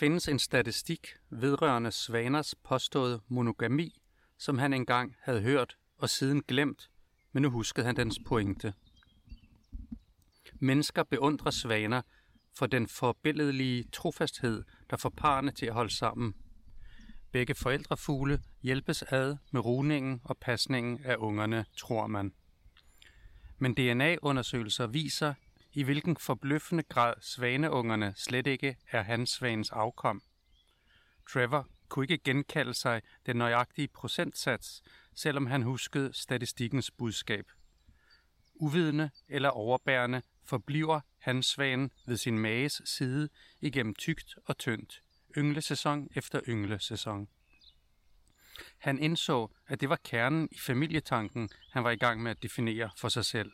Findes en statistik vedrørende svaners påståede monogami, som han engang havde hørt og siden glemt, men nu huskede han dens pointe. Mennesker beundrer svaner for den forbilledelige trofasthed, der får parrene til at holde sammen. Begge forældrefugle hjælpes ad med runingen og pasningen af ungerne, tror man. Men DNA-undersøgelser viser, i hvilken forbløffende grad svaneungerne slet ikke er hans svanes afkom. Trevor kunne ikke genkalde sig den nøjagtige procentsats, selvom han huskede statistikkens budskab. Uvidende eller overbærende forbliver hans svanen ved sin mages side igennem tykt og tyndt, ynglesæson efter ynglesæson. Han indså, at det var kernen i familietanken, han var i gang med at definere for sig selv.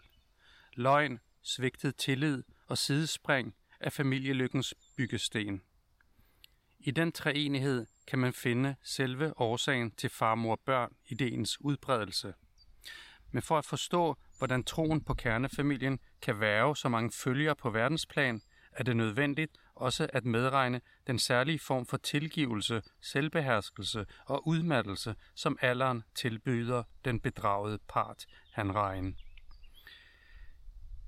Løgn, svigtet tillid og sidespring er familielykkens byggesten. I den treenighed kan man finde selve årsagen til farmor-børn-ideens udbredelse. Men for at forstå, hvordan troen på kernefamilien kan være så mange følger på verdensplan, er det nødvendigt også at medregne den særlige form for tilgivelse, selvbeherskelse og udmattelse, som alderen tilbyder den bedragede part, han regner.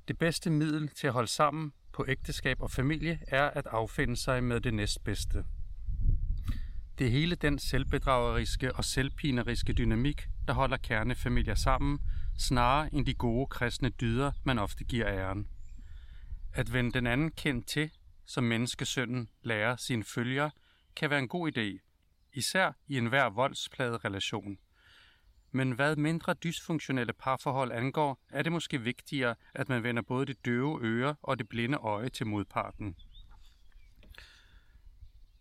Det bedste middel til at holde sammen på ægteskab og familie er at affinde sig med det næstbedste. Det er hele den selvbedrageriske og selvpineriske dynamik, der holder kernefamilier sammen, snarere end de gode kristne dyder, man ofte giver æren. At vende den anden kendt til, som menneskesønnen lærer sine følger, kan være en god idé, især i enhver voldspladet relation. Men hvad mindre dysfunktionelle parforhold angår, er det måske vigtigere, at man vender både det døve øre og det blinde øje til modparten.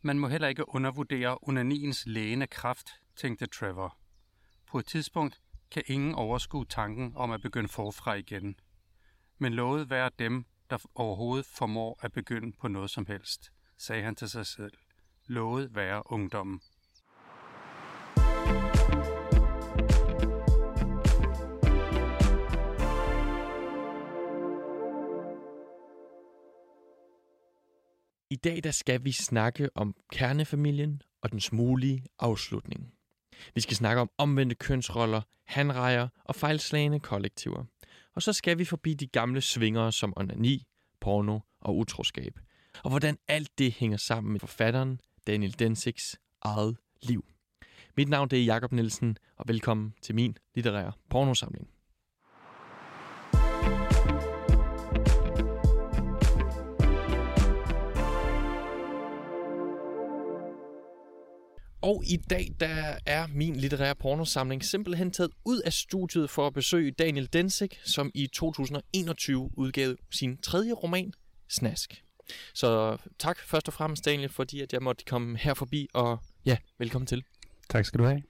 Man må heller ikke undervurdere onaniens lægende kraft, tænkte Trevor. På et tidspunkt kan ingen overskue tanken om at begynde forfra igen. Men lovet være dem, der overhovedet formår at begynde på noget som helst, sagde han til sig selv. Lovet være ungdommen. I dag der skal vi snakke om kernefamilien og dens mulige afslutning. Vi skal snakke om omvendte kønsroller, handrejer og fejlslagende kollektiver. Og så skal vi forbi de gamle svingere som onani, porno og utroskab. Og hvordan alt det hænger sammen med forfatteren Daniel Densigs eget liv. Mit navn det er Jakob Nielsen, og velkommen til min litterære pornosamling. Og i dag der er min litterære pornosamling simpelthen taget ud af studiet for at besøge Daniel Densik, som i 2021 udgav sin tredje roman, Snask. Så tak først og fremmest Daniel, fordi at jeg måtte komme her forbi, og ja, velkommen til. Tak skal du have.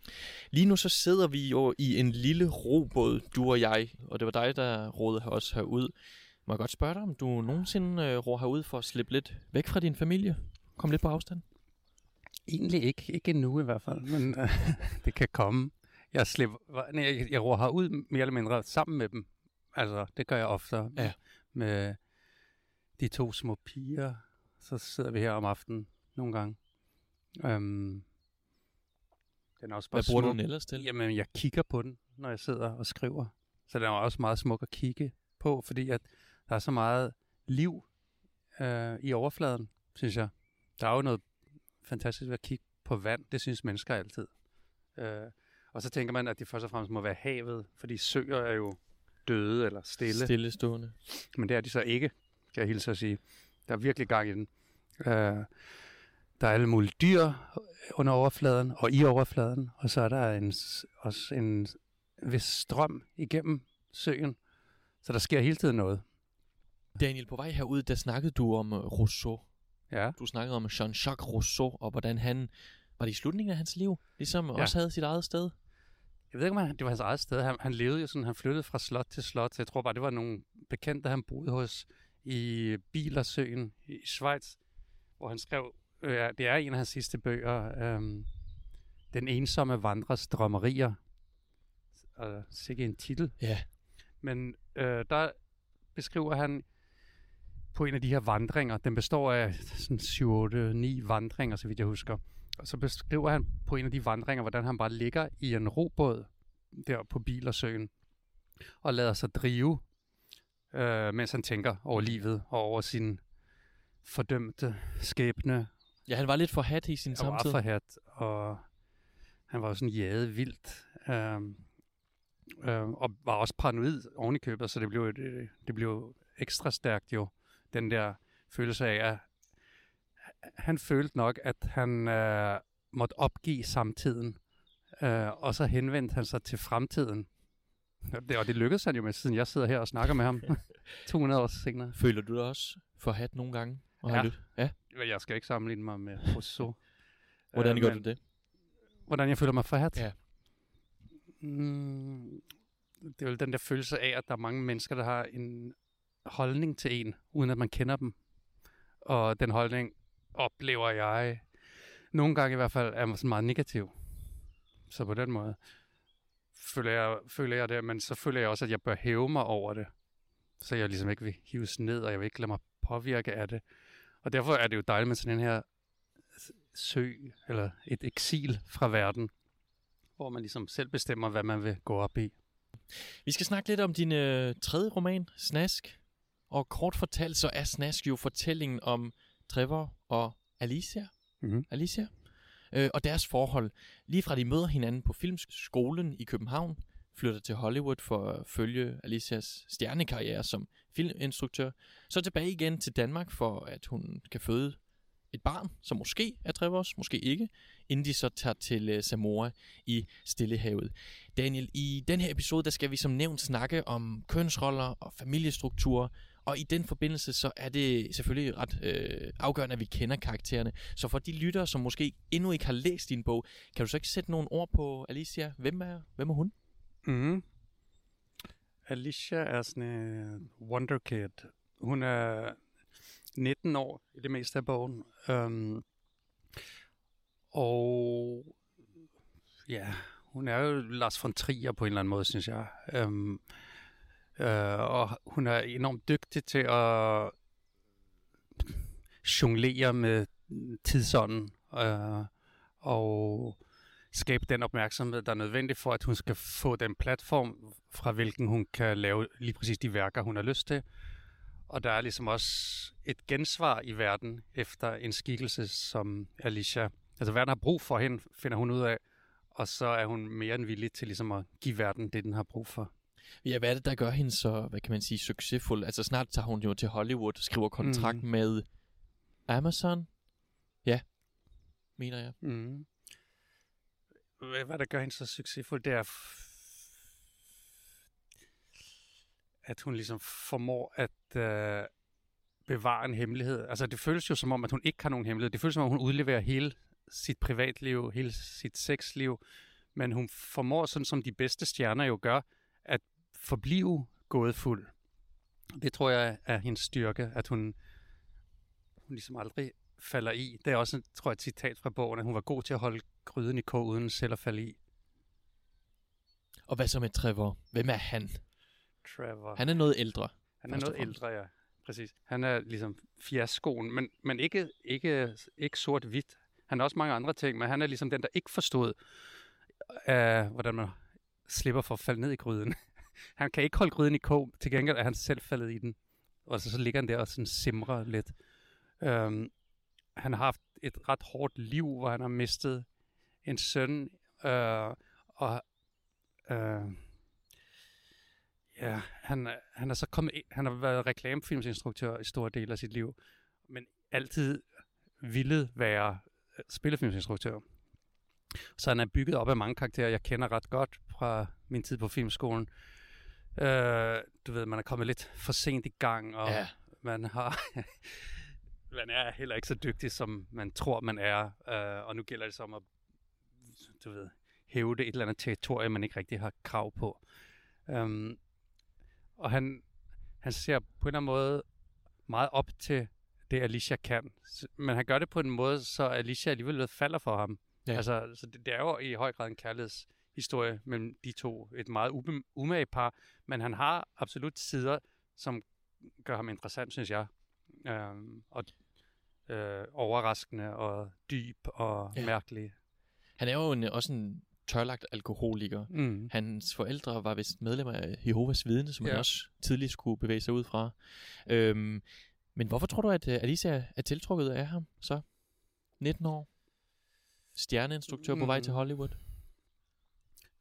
Lige nu så sidder vi jo i en lille robåd, du og jeg, og det var dig, der rådede os herud. Må jeg godt spørge dig, om du nogensinde øh, ror herud for at slippe lidt væk fra din familie? Kom lidt på afstand? Egentlig ikke. Ikke endnu i hvert fald, men uh, det kan komme. Jeg, slipper, nej, jeg, jeg roer ud mere eller mindre sammen med dem. Altså, det gør jeg ofte ja. med de to små piger. Så sidder vi her om aftenen nogle gange. Um, den er også bare Hvad bruger smuk. du den ellers til? Jamen, jeg kigger på den, når jeg sidder og skriver. Så den er også meget smuk at kigge på, fordi at der er så meget liv uh, i overfladen, synes jeg. Der er jo noget fantastisk at kigge på vand. Det synes mennesker altid. Øh, og så tænker man, at det først og fremmest må være havet, fordi søer er jo døde eller stille. Stillestående. Men det er de så ikke, kan jeg hilse at sige. Der er virkelig gang i den. Øh, der er alle mulige dyr under overfladen og i overfladen, og så er der en, også en vis strøm igennem søen, så der sker hele tiden noget. Daniel, på vej herud, der snakkede du om Rousseau. Ja. Du snakkede om Jean-Jacques Rousseau, og hvordan han, var det i slutningen af hans liv, ligesom ja. også havde sit eget sted? Jeg ved ikke, om han, det var hans eget sted. Han, han levede jo sådan, han flyttede fra slot til slot, så jeg tror bare, det var nogle bekendte, han boede hos i Bilersøen i Schweiz, hvor han skrev, øh, det er en af hans sidste bøger, øh, Den ensomme vandres drømmerier. Og sikkert en titel. Ja. Men øh, der beskriver han på en af de her vandringer. Den består af sådan 7, 8, 9 vandringer, så vidt jeg husker. Og så beskriver han på en af de vandringer, hvordan han bare ligger i en robåd der på Bilersøen og lader sig drive, øh, mens han tænker over livet og over sin fordømte skæbne. Ja, han var lidt for hat i sin Han var samtid. for hat, og han var jo sådan jaget vildt. Øh, øh, og var også paranoid oven i købet, så det blev, det, det blev ekstra stærkt jo, den der følelse af, at han følte nok, at han øh, måtte opgive samtiden, øh, og så henvendte han sig til fremtiden. Og det, og det lykkedes han jo med, siden jeg sidder her og snakker med ham 200 år senere. Føler du dig også for hat nogle gange? Og Ja. lyt- ja. Jeg skal ikke sammenligne mig med Rousseau. Hvordan Øh, gør men- du det? Hvordan jeg føler mig forhat? Ja. Mm, det er vel den der følelse af, at der er mange mennesker, der har en holdning til en, uden at man kender dem. Og den holdning oplever jeg nogle gange i hvert fald er sådan meget negativ. Så på den måde føler jeg, føler jeg det, men så føler jeg også, at jeg bør hæve mig over det. Så jeg ligesom ikke vil hives ned, og jeg vil ikke lade mig påvirke af det. Og derfor er det jo dejligt med sådan en her sø, eller et eksil fra verden, hvor man ligesom selv bestemmer, hvad man vil gå op i. Vi skal snakke lidt om din øh, tredje roman, Snask. Og kort fortalt, så er Snask jo fortællingen om Trevor og Alicia. Mhm. Alicia. Øh, og deres forhold. Lige fra de møder hinanden på filmskolen i København, flytter til Hollywood for at følge Alicias stjernekarriere som filminstruktør, så tilbage igen til Danmark for at hun kan føde et barn, som måske er Trevors, måske ikke, inden de så tager til øh, Samoa i Stillehavet. Daniel, i den her episode, der skal vi som nævnt snakke om kønsroller og familiestrukturer, og i den forbindelse, så er det selvfølgelig ret øh, afgørende, at vi kender karaktererne. Så for de lyttere, som måske endnu ikke har læst din bog, kan du så ikke sætte nogle ord på Alicia? Hvem er, hvem er hun? Mm. Alicia er sådan en wonderkid. Hun er 19 år i det meste af bogen. Um, og ja, hun er jo Lars von Trier på en eller anden måde, synes jeg. Um, Øh, og hun er enormt dygtig til at jonglere med tidsånden. øh, og skabe den opmærksomhed, der er nødvendig for, at hun skal få den platform, fra hvilken hun kan lave lige præcis de værker, hun har lyst til. Og der er ligesom også et gensvar i verden efter en skikkelse som Alicia. Altså verden har brug for hende, finder hun ud af, og så er hun mere end villig til ligesom at give verden det, den har brug for. Ja, hvad er det, der gør hende så, hvad kan man sige, succesfuld? Altså snart tager hun jo til Hollywood og skriver kontrakt Mm. med Amazon. Ja, mener jeg. Mm. Hvad, hvad der gør hende så succesfuld, det er, at hun ligesom formår at øh, bevare en hemmelighed. Altså det føles jo som om, at hun ikke har nogen hemmelighed. Det føles som om, hun udleverer hele sit privatliv, hele sit sexliv, men hun formår, sådan som de bedste stjerner jo gør, at forblive gådefuld. Det tror jeg er hendes styrke, at hun, hun ligesom aldrig falder i. Det er også, tror jeg, et citat fra bogen, at hun var god til at holde gryden i kog, uden selv at falde i. Og hvad så med Trevor? Hvem er han? Trevor. Han er noget ældre. Han er noget ældre, ja. Præcis. Han er ligesom fiaskoen, men, men ikke, ikke, ikke sort-hvidt. Han har også mange andre ting, men han er ligesom den, der ikke forstod, uh, hvordan man slipper for at falde ned i gryden han kan ikke holde gryden i kog, til gengæld er han selv faldet i den. Og så, så ligger han der og sådan simrer lidt. Øhm, han har haft et ret hårdt liv, hvor han har mistet en søn, Øh, og øh, Ja, han, han er så kommet ind, han har været reklamefilmsinstruktør i store dele af sit liv, men altid ville være spillefilmsinstruktør. Så han er bygget op af mange karakterer, jeg kender ret godt fra min tid på filmskolen. Øh, du ved, man er kommet lidt for sent i gang, og Ja. man har... man er heller ikke så dygtig, som man tror, man er. Øh, og nu gælder det som at, du ved, hæve det et eller andet territorium, man ikke rigtig har krav på. Um, og han, han ser på en eller anden måde meget op til det, Alicia kan. Men han gør det på en måde, så Alicia alligevel falder for ham. Ja. Altså, så det, det er jo i høj grad en kærlighedshistorie mellem de to. Et meget umage par. Men han har absolut sider, som gør ham interessant, synes jeg. øhm, og øh, overraskende og dyb og Ja. mærkelig. Han er jo en, også en tørlagt alkoholiker. Mm. Hans forældre var vist medlemmer af Jehovas vidne, som ja. han også tidligt skulle bevæge sig ud fra. Øhm, men hvorfor tror du, at øh, Alicia er tiltrukket af ham så? 19 år? Stjerneinstruktør på vej Mm. til Hollywood?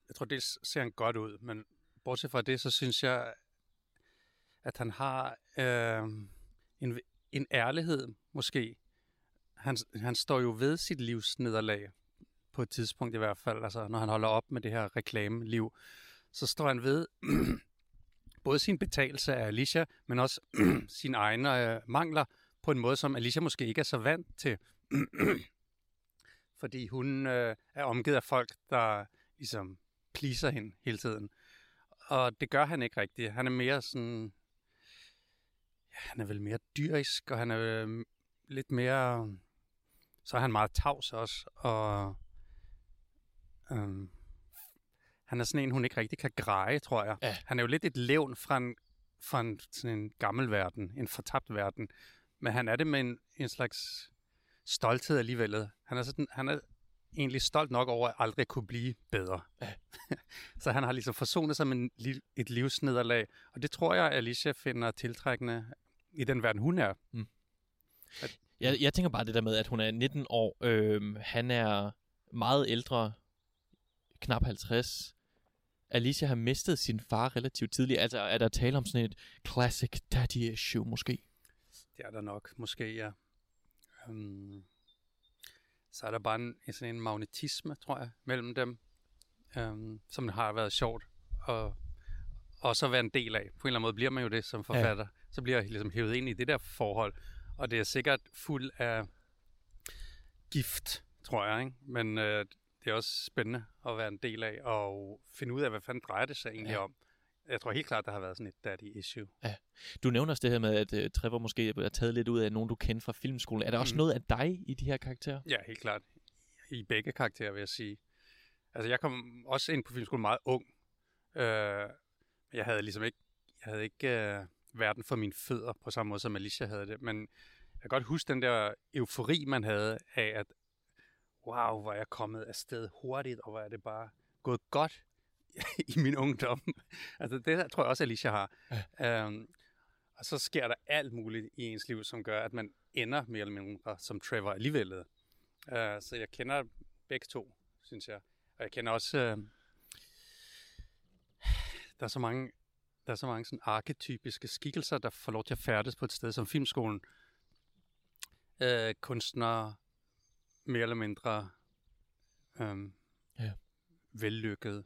Jeg tror, det ser han godt ud, men bortset fra det, så synes jeg, at han har øh, en, en ærlighed, måske. Han, han står jo ved sit livs nederlag, på et tidspunkt i hvert fald, altså når han holder op med det her reklameliv, så står han ved både sin betalelse af Alicia, men også sine egne øh, mangler på en måde, som Alicia måske ikke er så vant til. Fordi hun øh, er omgivet af folk, der ligesom pleaser hende hele tiden. Og det gør han ikke rigtigt. Han er mere sådan... Ja, han er vel mere dyrisk, og han er øh, lidt mere... Så er han meget tavs også, og... Øhm, han er sådan en, hun ikke rigtig kan greje, tror jeg. Ja. Han er jo lidt et levn fra en, fra en, sådan en gammel verden, en fortabt verden. Men han er det med en, en slags stolthed alligevel. Han er, sådan, han er egentlig stolt nok over at aldrig kunne blive bedre. Ja. så han har ligesom forsonet sig med en et livsnederlag. Og det tror jeg, Alicia finder tiltrækkende i den verden, hun er. Jeg, jeg tænker bare det der med, at hun er 19 år. Øhm, han er meget ældre, knap 50. Alicia har mistet sin far relativt tidligt. Altså er der tale om sådan et classic daddy issue måske? Det er der nok, måske, ja. Um, så er der bare en, sådan en magnetisme, tror jeg, mellem dem, um, som har været sjovt og også at være en del af. På en eller anden måde bliver man jo det som forfatter. Ja. Så bliver jeg ligesom hævet ind i det der forhold. Og det er sikkert fuld af gift, tror jeg. Ikke? Men øh, det er også spændende at være en del af og finde ud af, hvad fanden drejer det sig egentlig ja. om. Jeg tror helt klart, der har været sådan et daddy issue. Du nævner også det her med, at uh, Trevor måske er taget lidt ud af nogen, du kender fra filmskolen. Er der også Mm. noget af dig i de her karakterer? Ja, helt klart. I begge karakterer, vil jeg sige. Altså, jeg kom også ind på filmskolen meget ung. Øh, jeg havde ligesom ikke, jeg havde ikke øh, verden for mine fødder på samme måde, som Alicia havde det. Men jeg kan godt huske den der eufori, man havde af, at wow, hvor er jeg kommet afsted hurtigt, og hvor er det bare gået godt i min ungdom. altså, det tror jeg også, Alicia har. Ja. Um, og så sker der alt muligt i ens liv, som gør, at man ender mere eller mindre som Trevor alligevel. Uh, så jeg kender begge to, synes jeg. Og jeg kender også... Uh, der er så mange, der er så mange sådan arketypiske skikkelser, der får lov til at færdes på et sted som filmskolen. Uh, kunstnere, mere eller mindre um, Ja. vellykkede.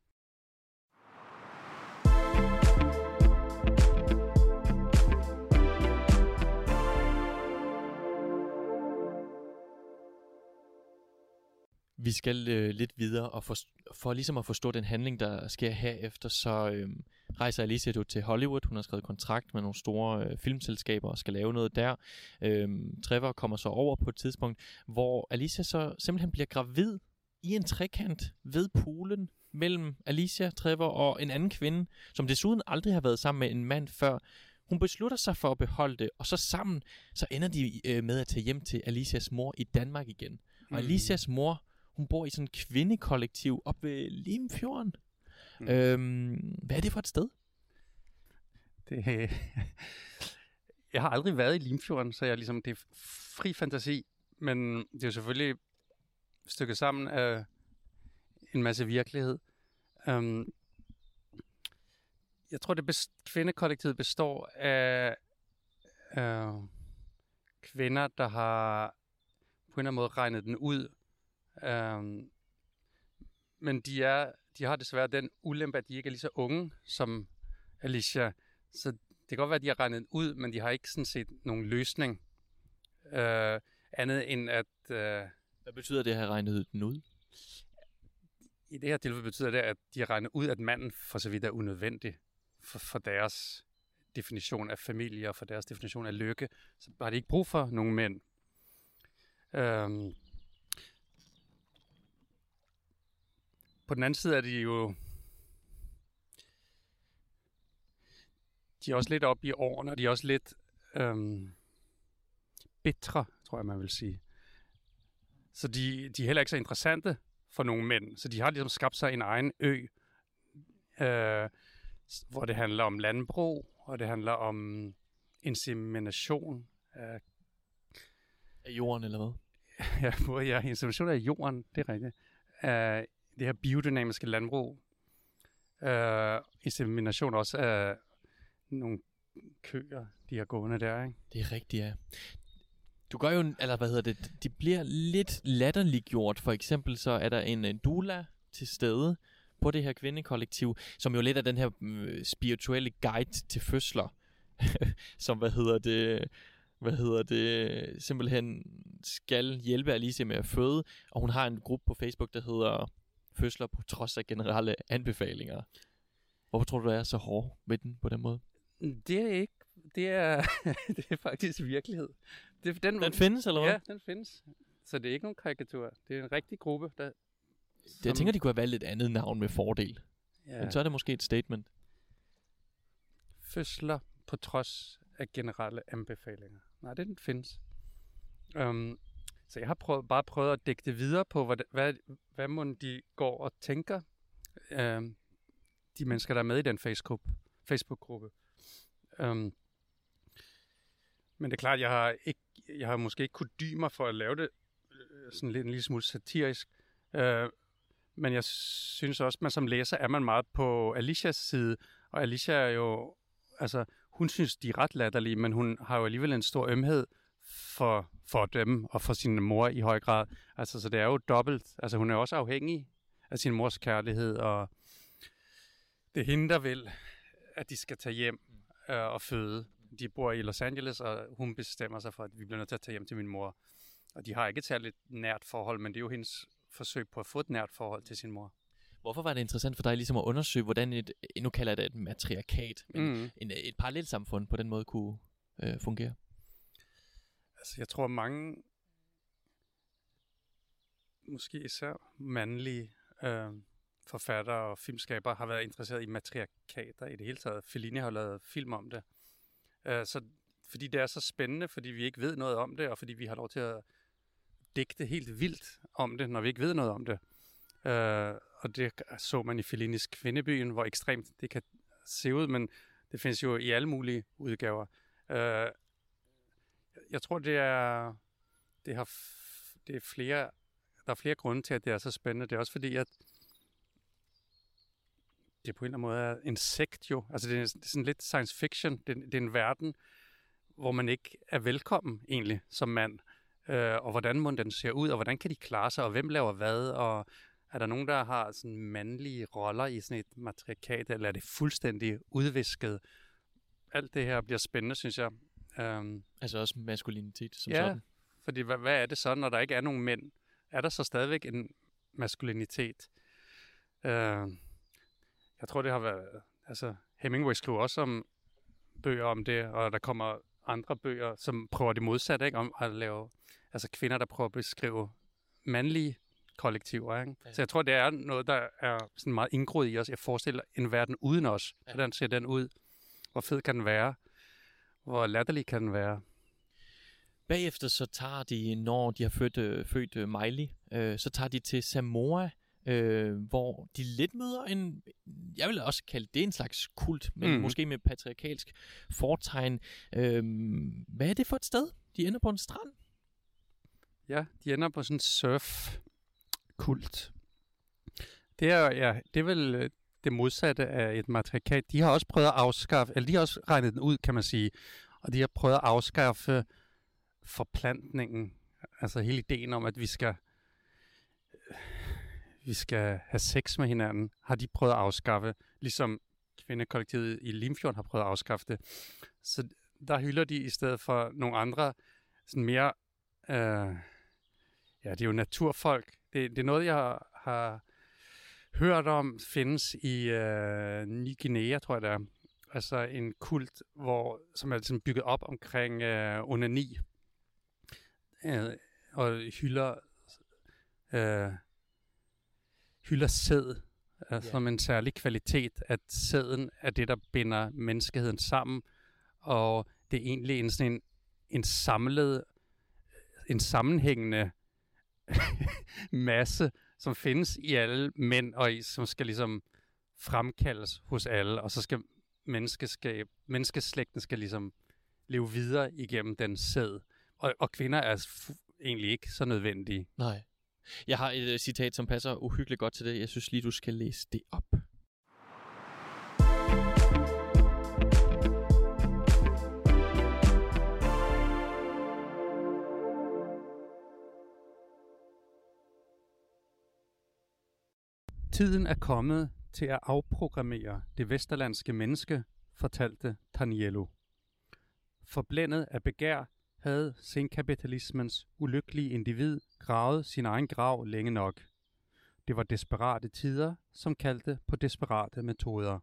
Vi skal øh, lidt videre, og for, for ligesom at forstå den handling, der sker herefter, så øh, rejser Alicia jo til Hollywood. Hun har skrevet kontrakt med nogle store øh, filmselskaber og skal lave noget der. Øh, Trevor kommer så over på et tidspunkt, hvor Alicia så simpelthen bliver gravid i en trekant ved poolen mellem Alicia, Trevor og en anden kvinde, som desuden aldrig har været sammen med en mand før. Hun beslutter sig for at beholde det, og så sammen så ender de øh, med at tage hjem til Alicias mor i Danmark igen. Og Alicias mor, hun bor i sådan et kvindekollektiv op ved Limfjorden. Mm. Øhm, hvad er det for et sted? Det, jeg har aldrig været i Limfjorden, så jeg ligesom, det er fri fantasi, men det er jo selvfølgelig stykket sammen af en masse virkelighed. Um, jeg tror, det best, kvindekollektivet består af uh, kvinder, der har på en eller anden måde regnet den ud. Um, men de, er, de har desværre den ulempe, at de ikke er lige så unge som Alicia. Så det kan godt være, at de har regnet ud, men de har ikke sådan set nogen løsning. Uh, andet end at uh, Hvad betyder det at have regnet den ud? i det her tilfælde betyder det, at de har regnet ud, at manden for så vidt er unødvendig for, for deres definition af familie og for deres definition af lykke. Så har de ikke brug for nogen mænd. Um, på den anden side er de jo... De er også lidt oppe i årene, og de er også lidt... Um, bitre, tror jeg, man vil sige. Så de, de er heller ikke så interessante for nogle mænd. Så de har ligesom skabt sig en egen ø, øh, hvor det handler om landbrug, og det handler om insemination af Af jorden, eller hvad? ja, både ja, insemination af jorden, det er rigtigt. Af det her biodynamiske landbrug. øh, insemination også af nogle køer, de har gående der, ikke? Det er rigtigt, ja. Du gør jo, eller hvad hedder det, de bliver lidt latterliggjort. For eksempel så er der en, øh, doula til stede på det her kvindekollektiv, som jo lidt er den her mm, spirituelle guide til fødsler, som hvad hedder det, hvad hedder det, simpelthen skal hjælpe Alicia med at føde, og hun har en gruppe på Facebook, der hedder Fødsler på trods af generelle anbefalinger. Hvorfor tror du, du er så hård ved den på den måde? Det er ikke, det er, det er faktisk virkelighed. Det, den, Den findes, eller hvad? Ja, den findes. Så det er ikke nogen karikatur. Det er en rigtig gruppe, der... Det, jeg tænker, de kunne have valgt et andet navn med fordel. Ja. ja, Men så er det måske et statement. fødsler på trods af generelle anbefalinger. Nej, det den findes. Um, så jeg har prøvet, bare prøvet at dække det videre på, hvad, hvad, hvad må de går og tænker, øh, de mennesker, der er med i den Facebook- Facebook-gruppe. Um, men det er klart, jeg har, ikke, jeg har måske ikke kunne dybe mig for at lave det øh, sådan lidt en lille smule satirisk. Uh, men jeg synes også, man som læser er man meget på Alicias side, og Alicia er jo, altså, hun synes, de er ret latterlige, men hun har jo alligevel en stor ømhed for, for dem og for sin mor i høj grad. Altså, så det er jo dobbelt. Altså, hun er også afhængig af sin mors kærlighed, og det er hende, der vil, at de skal tage hjem øh, og føde. De bor i Los Angeles, og hun bestemmer sig for, at vi bliver nødt til at tage hjem til min mor. Og de har ikke et særligt nært forhold, men det er jo hendes forsøg på at få et nært forhold til sin mor. Hvorfor var det interessant for dig ligesom at undersøge, hvordan et, nu kalder jeg det et matriarkat, men mm. Mm. en, et parallelsamfund på den måde kunne øh, fungere? Altså, jeg tror mange, måske især mandlige øh, forfattere og filmskabere, har været interesseret i matriarkater i det hele taget. Fellini har lavet film om det. Øh, så, fordi det er så spændende, fordi vi ikke ved noget om det, og fordi vi har lov til at digte helt vildt om det, når vi ikke ved noget om det. Øh, og det så man i Fellinis Kvindebyen, hvor ekstremt det kan se ud, men det findes jo i alle mulige udgaver. Øh, jeg tror, det er, det har, det er flere, der er flere grunde til, at det er så spændende. Det er også fordi, at det på en eller anden måde er en sekt jo. Altså det er, det er sådan lidt science fiction. Det, det er en verden, hvor man ikke er velkommen egentlig som mand. Øh, og hvordan må den ser ud, og hvordan kan de klare sig, og hvem laver hvad, og er der nogen, der har sådan mandlige roller i sådan et matrikat, eller er det fuldstændig udvisket? Alt det her bliver spændende, synes jeg. Um, Altså også maskulinitet som ja, sådan. fordi hvad, hvad er det så, når der ikke er nogen mænd? Er der så stadigvæk en maskulinitet? Uh, jeg tror, det har været... Altså, Hemingway skriver også om bøger om det, og der kommer andre bøger, som prøver det modsatte, ikke? Om at lave... Altså kvinder, der prøver at beskrive mandlige kollektiver, ikke? Ja. Så jeg tror, det er noget, der er sådan meget indgroet i os. Jeg forestiller en verden uden os. Ja. Hvordan ser den ud? Hvor fed kan den være? Hvor latterlig kan den være? Bagefter så tager de, når de har født, øh, født øh, Miley, øh, så tager de til Samoa, øh, hvor de lidt møder en, jeg vil også kalde det en slags kult, men mm. Måske med patriarkalsk fortegn. Øh, hvad er det for et sted? De ender på en strand. Ja, de ender på sådan en surf-kult. Det er, ja, det er vel øh, det modsatte af et matrikat. De har også prøvet at afskaffe, eller de har også regnet den ud, kan man sige, og de har prøvet at afskaffe forplantningen. Altså hele ideen om, at vi skal, vi skal have sex med hinanden, har de prøvet at afskaffe, ligesom kvindekollektivet i Limfjorden har prøvet at afskaffe det. Så der hylder de i stedet for nogle andre, sådan mere øh, Ja, det er jo naturfolk. Det, det er noget, jeg har, har hørt om, findes i øh, Ny Guinea, tror jeg det er. Altså en kult, hvor, som er sådan bygget op omkring øh, onani. Øh, og hylder, øh, hylder sæd øh, Ja. som en særlig kvalitet, at sæden er det, der binder menneskeheden sammen. Og det er egentlig en, sådan en, en samlet en sammenhængende masse, som findes i alle mænd, og i, som skal ligesom fremkaldes hos alle, og så skal menneskeskab, menneskeslægten skal ligesom leve videre igennem den sæd. Og, og kvinder er f- egentlig ikke så nødvendige. Nej. Jeg har et uh, citat, som passer uhyggeligt godt til det. Jeg synes lige, du skal læse det op. Tiden er kommet til at afprogrammere det vesterlandske menneske, fortalte Taniello. Forblændet af begær havde senkapitalismens ulykkelige individ gravet sin egen grav længe nok. Det var desperate tider, som kaldte på desperate metoder.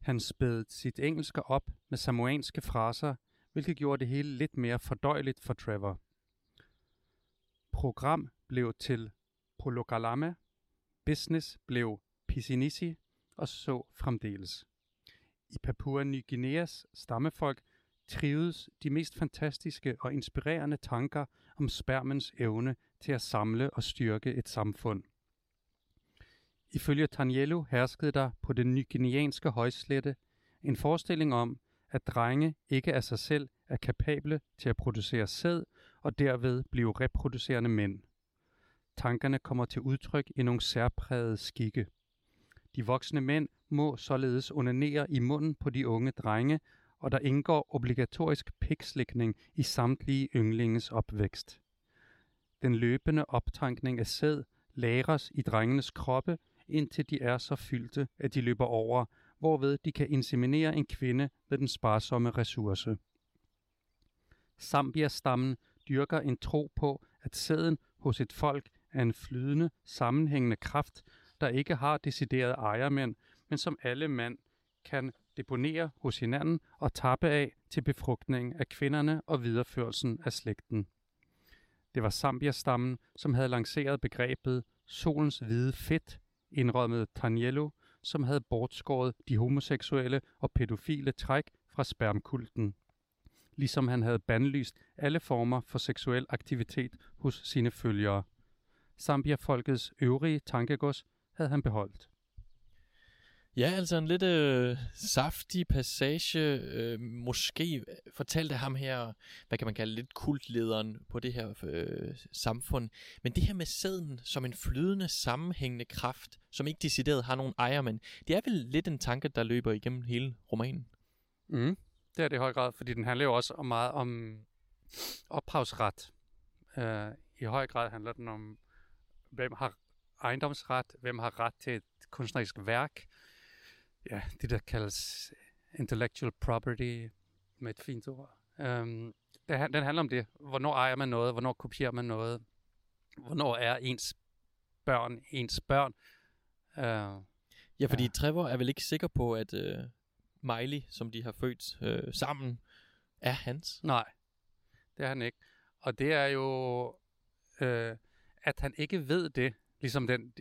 Han spædede sit engelske op med samoanske fraser, hvilket gjorde det hele lidt mere fordøjeligt for Trevor. Program blev til Prologalame, business blev Pisinisi og så fremdeles. I Papua Ny Guineas stammefolk trivedes de mest fantastiske og inspirerende tanker om spermens evne til at samle og styrke et samfund. Ifølge Taniello herskede der på den nygenianske højslette en forestilling om, at drenge ikke af sig selv er kapable til at producere sæd og derved blive reproducerende mænd. Tankerne kommer til udtryk i nogle særprægede skikke. De voksne mænd må således onanere i munden på de unge drenge, og der indgår obligatorisk pikslikning i samtlige ynglinges opvækst. Den løbende optankning af sæd lagres i drengenes kroppe, indtil de er så fyldte, at de løber over, hvorved de kan inseminere en kvinde med den sparsomme ressource. Zambia-stammen dyrker en tro på, at sæden hos et folk er en flydende, sammenhængende kraft, der ikke har deciderede ejermænd, men som alle mænd kan deponere hos hinanden og tappe af til befrugtning af kvinderne og videreførelsen af slægten. Det var Zambia-stammen, som havde lanceret begrebet solens hvide fedt, indrømmede Taniello, som havde bortskåret de homoseksuelle og pædofile træk fra spermkulten. Ligesom han havde bandlyst alle former for seksuel aktivitet hos sine følgere. Zambia-folkets øvrige tankegods havde han beholdt. Ja, altså en lidt øh, saftig passage. Øh, måske fortalte ham her, hvad kan man kalde lidt kultlederen på det her øh, samfund. Men det her med sæden som en flydende, sammenhængende kraft, som ikke decideret har nogen ejer, men det er vel lidt en tanke, der løber igennem hele romanen. Mm, det er det i høj grad, fordi den handler jo også meget om ophavsret. Uh, I høj grad handler den om, hvem har ejendomsret, hvem har ret til et kunstnerisk værk, ja, det der kaldes intellectual property med et fint ord. Um, det, den handler om det. Hvornår ejer man noget? Hvornår kopierer man noget? Hvornår er ens børn ens børn? Uh, ja, fordi ja. Trevor er vel ikke sikker på, at uh, Miley, som de har født uh, sammen, er hans? Nej, det er han ikke. Og det er jo, uh, at han ikke ved det, ligesom den,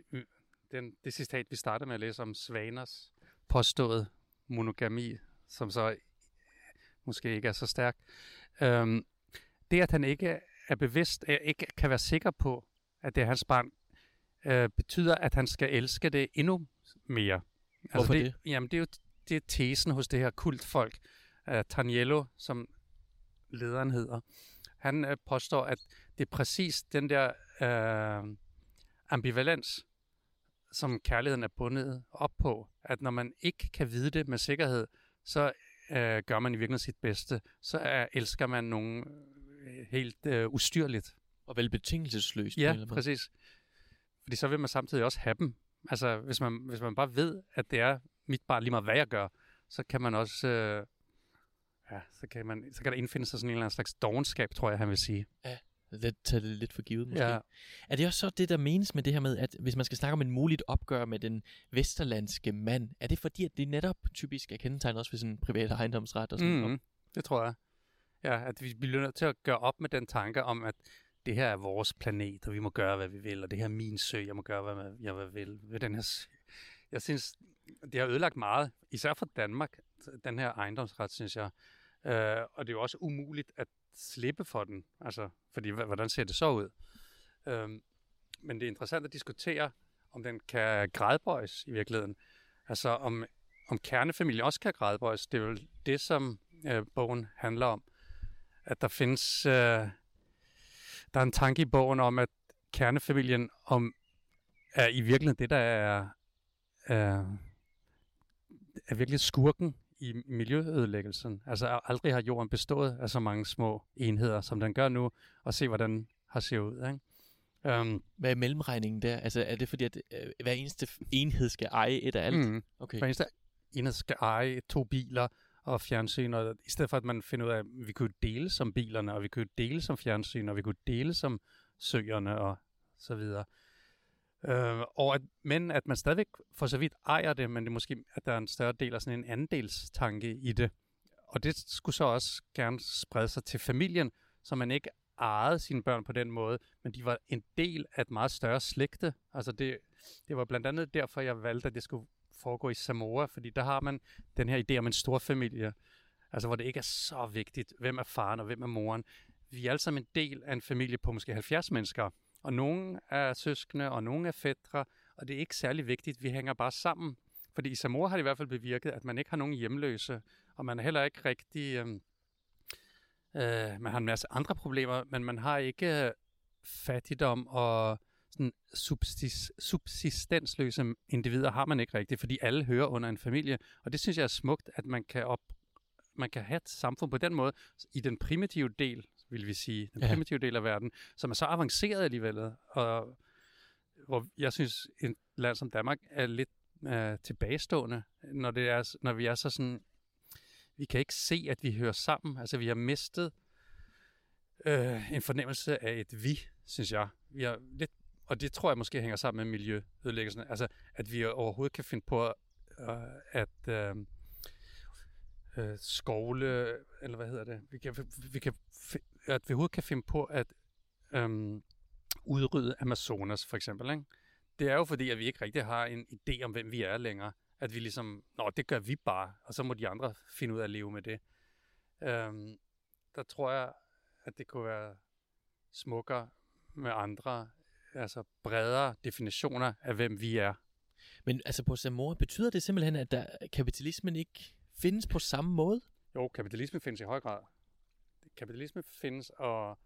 den, det citat, vi startede med at læse om Svaners påstået monogami, som så måske ikke er så stærk. Øhm, det, at han ikke er bevidst, ikke kan være sikker på, at det er hans barn, øh, betyder, at han skal elske det endnu mere. Altså Hvorfor det? det? Jamen, det er jo det er tesen hos det her kultfolk. Uh, Taniello, som lederen hedder, han uh, påstår, at det er præcis den der uh, ambivalens, som kærligheden er bundet op på. At når man ikke kan vide det med sikkerhed, så øh, gør man i virkeligheden sit bedste. Så er, elsker man nogen øh, helt øh, ustyrligt. Og vel betingelsesløst. Ja, præcis. Fordi så vil man samtidig også have dem. Altså, hvis man, hvis man bare ved, at det er mit barn lige meget, hvad jeg gør, så kan man også... Øh, ja, så kan, man, så kan der indfinde sig sådan en eller anden slags dogenskab, tror jeg, han vil sige. Ja. Lidt, tage det lidt for givet måske. Ja. Er det også så det, der menes med det her med, at hvis man skal snakke om en muligt opgør med den vesterlandske mand, er det fordi, at det netop typisk er kendetegnet også ved sådan en privat ejendomsret og sådan mm, noget? Det tror jeg. Ja, at vi bliver nødt til at gøre op med den tanke om, at det her er vores planet, og vi må gøre, hvad vi vil, og det her er min sø, jeg må gøre, hvad jeg vil ved den her sø. Jeg synes, det har ødelagt meget, især for Danmark, den her ejendomsret, synes jeg. Uh, og det er jo også umuligt at slippe for den. Altså, fordi hvordan ser det så ud? Øhm, men det er interessant at diskutere, om den kan gradbøjes i virkeligheden. Altså om, om kernefamilien også kan gradbøjes. Det er jo det, som øh, bogen handler om. At der findes... Øh, der er en tanke i bogen om, at kernefamilien om, er i virkeligheden det, der er, er, er virkelig skurken i miljøødelæggelsen. Altså aldrig har jorden bestået af så mange små enheder, som den gør nu, og se, hvordan har set ud. Ikke? Um, Hvad er mellemregningen der? Altså er det fordi, at øh, hver eneste enhed skal eje et af alt? Mm, okay. Hver eneste enhed skal eje to biler og fjernsyn, og i stedet for at man finder ud af, at vi kunne dele som bilerne, og vi kunne dele som fjernsyn, og vi kunne dele som søerne og så videre. Øh, og at, men at man stadigvæk for så vidt ejer det, men det er måske, at der er en større del af sådan en andelstanke i det. Og det skulle så også gerne sprede sig til familien, så man ikke ejede sine børn på den måde, men de var en del af et meget større slægte. Altså det, det var blandt andet derfor, jeg valgte, at det skulle foregå i Samoa, fordi der har man den her idé om en stor familie, altså hvor det ikke er så vigtigt, hvem er faren og hvem er moren. Vi er alle sammen en del af en familie på måske 70 mennesker, og nogle er søskende, og nogle er fædre, og det er ikke særlig vigtigt. Vi hænger bare sammen. Fordi i Samoa har det i hvert fald bevirket, at man ikke har nogen hjemløse, og man er heller ikke rigtig... Øh, øh, man har en masse andre problemer, men man har ikke øh, fattigdom og sådan subsist, subsistensløse individer har man ikke rigtigt, fordi alle hører under en familie. Og det synes jeg er smukt, at man kan, op, man kan have et samfund på den måde, i den primitive del, vil vi sige, den ja. primitive del af verden, som er så avanceret alligevel, og hvor jeg synes, et land som Danmark er lidt uh, tilbagestående, når, det er, når vi er så sådan, vi kan ikke se, at vi hører sammen, altså vi har mistet uh, en fornemmelse af et vi, synes jeg. Vi har lidt, og det tror jeg måske hænger sammen med miljøødelæggelsen, altså at vi overhovedet kan finde på uh, at... Uh, øh, skovle, eller hvad hedder det, vi kan, vi kan, at vi overhovedet kan finde på at øhm, udrydde Amazonas, for eksempel. Ikke? Det er jo fordi, at vi ikke rigtig har en idé om, hvem vi er længere. At vi ligesom, nå, det gør vi bare, og så må de andre finde ud af at leve med det. Øhm, der tror jeg, at det kunne være smukkere med andre, altså bredere definitioner af, hvem vi er. Men altså på Samoa, betyder det simpelthen, at der, kapitalismen ikke findes på samme måde? Jo, kapitalisme findes i høj grad. Kapitalisme findes, og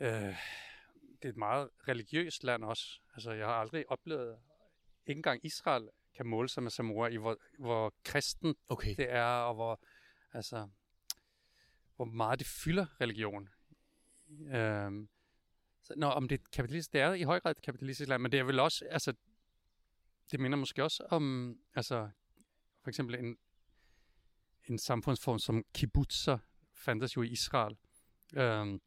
øh, det er et meget religiøst land også. Altså, jeg har aldrig oplevet, ikke engang Israel kan måle sig med Samoa i, hvor, hvor kristen okay. det er, og hvor, altså, hvor meget det fylder religion. Øh, så, når, om det er kapitalistisk, det er i høj grad et kapitalistisk land, men det er vel også, altså, det minder måske også om, altså, for eksempel en en samfundsform som kibbutzer fandtes jo i Israel. Øhm,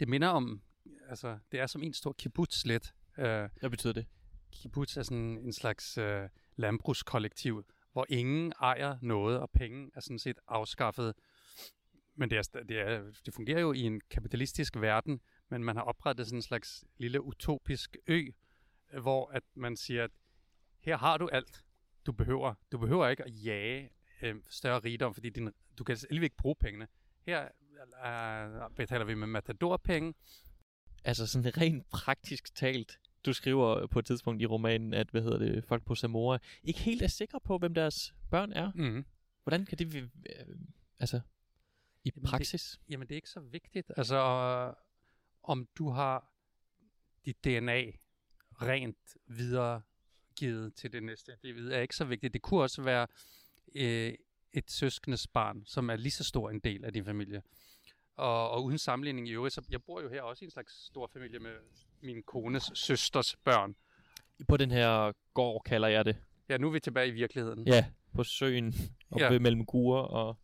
det minder om, altså det er som en stor kibbutz lidt. Øh, Hvad betyder det? Kibbutz er sådan en slags øh, landbrugskollektiv, hvor ingen ejer noget, og penge er sådan set afskaffet. Men det, er, det, er, det fungerer jo i en kapitalistisk verden, men man har oprettet sådan en slags lille utopisk ø, hvor at man siger, at her har du alt, du behøver. Du behøver ikke at jage øh, større rigdom, fordi din, du kan alligevel ikke bruge pengene. Her øh, betaler vi med matadorpenge. Altså sådan rent praktisk talt, du skriver på et tidspunkt i romanen, at hvad hedder det, folk på Samoa ikke helt er sikre på, hvem deres børn er. Mm. Hvordan kan det, øh, altså, i jamen praksis? Det, jamen det er ikke så vigtigt. Altså, om du har dit DNA rent videregivet til det næste det er ikke så vigtigt. Det kunne også være øh, et søskendes barn, som er lige så stor en del af din familie. Og, og uden sammenligning i øvrigt, så jeg bor jo her også i en slags stor familie med min kones søsters børn. På den her gård, kalder jeg det. Ja, nu er vi tilbage i virkeligheden. Ja, på søen, oppe ja. mellem Gure og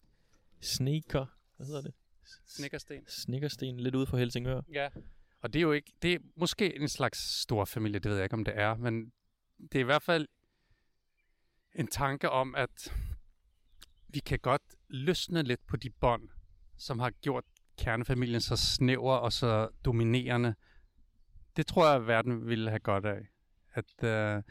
Sneker. Hvad hedder det? Snikkersten. Snikkersten, lidt ude for Helsingør. Ja, og det er jo ikke, det er måske en slags stor familie, det ved jeg ikke, om det er, men det er i hvert fald en tanke om, at vi kan godt løsne lidt på de bånd, som har gjort kernefamilien så snæver og så dominerende. Det tror jeg, at verden ville have godt af. At øh,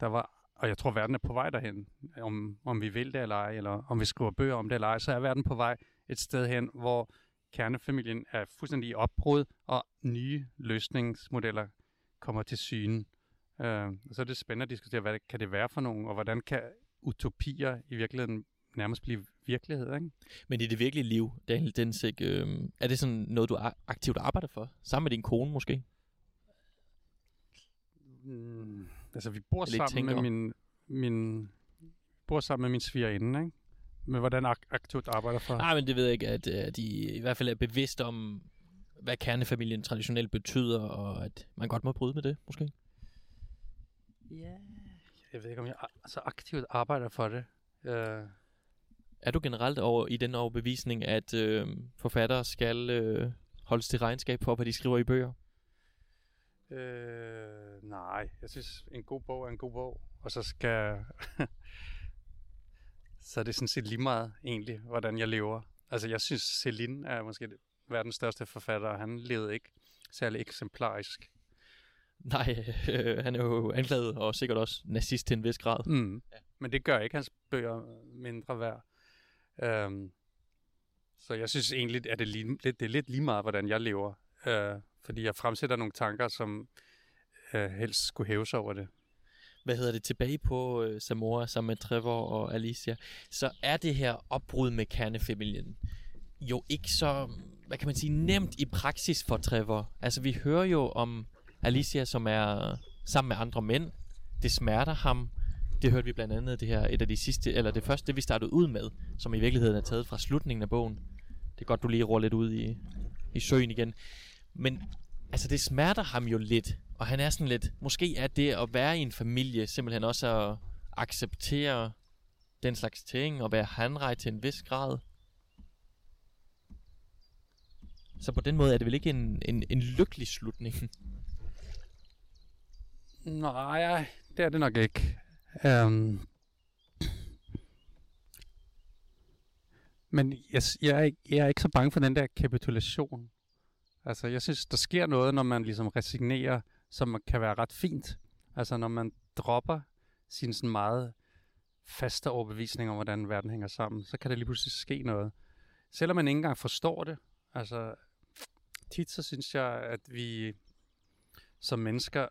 der var, og jeg tror, at verden er på vej derhen. Om, om vi vil det eller ej, eller om vi skriver bøger om det eller ej, så er verden på vej et sted hen, hvor kernefamilien er fuldstændig i opbrud, og nye løsningsmodeller kommer til syne. Øh, så er det spændende at diskutere, hvad kan det være for nogen, og hvordan kan utopier i virkeligheden nærmest blive virkelighed, ikke? Men i det virkelige liv, Daniel Densik, øh, er det sådan noget, du aktivt arbejder for? Sammen med din kone måske? Mm, altså, vi bor sammen med min, min, bor sammen med min svigerinde, ikke? Men hvordan ak- aktivt arbejder for? Nej, men det ved jeg ikke, at, at de i hvert fald er bevidst om, hvad kernefamilien traditionelt betyder, og at man godt må bryde med det, måske? Ja, jeg ved ikke, om jeg altså aktivt arbejder for det. Uh... Er du generelt over i den overbevisning, at øh, forfattere skal øh, holdes til regnskab for, hvad de skriver i bøger? Øh, nej, jeg synes, en god bog er en god bog. Og så skal... så er det sådan set lige meget, egentlig, hvordan jeg lever. Altså, jeg synes, Celine er måske verdens største forfatter, og han levede ikke særlig eksemplarisk. Nej, øh, han er jo anklaget, og sikkert også nazist til en vis grad. Mm. Ja. Men det gør ikke hans bøger mindre værd. Øhm, så jeg synes egentlig, at det, lige, det, det er lidt lige meget, hvordan jeg lever. Øh, fordi jeg fremsætter nogle tanker, som øh, helst skulle hæve sig over det. Hvad hedder det? Tilbage på øh, Samora sammen med Trevor og Alicia. Så er det her opbrud med kernefamilien jo ikke så, hvad kan man sige, nemt i praksis for Trevor. Altså vi hører jo om Alicia, som er sammen med andre mænd. Det smerter ham. Det hørte vi blandt andet det her, et af de sidste, eller det første, det vi startede ud med, som i virkeligheden er taget fra slutningen af bogen. Det er godt, du lige ruller lidt ud i, i søen igen. Men altså, det smerter ham jo lidt. Og han er sådan lidt, måske er det at være i en familie simpelthen også at acceptere den slags ting, og være hanrej til en vis grad. Så på den måde er det vel ikke en, en, en lykkelig slutning? Nej, det er det nok ikke. Um, men jeg, jeg, er ikke, jeg er ikke så bange for den der kapitulation. Altså, jeg synes, der sker noget, når man ligesom resignerer, som kan være ret fint. Altså, når man dropper sin sådan meget faste overbevisning om, hvordan verden hænger sammen, så kan der lige pludselig ske noget. Selvom man ikke engang forstår det. Altså, tit så synes jeg, at vi som mennesker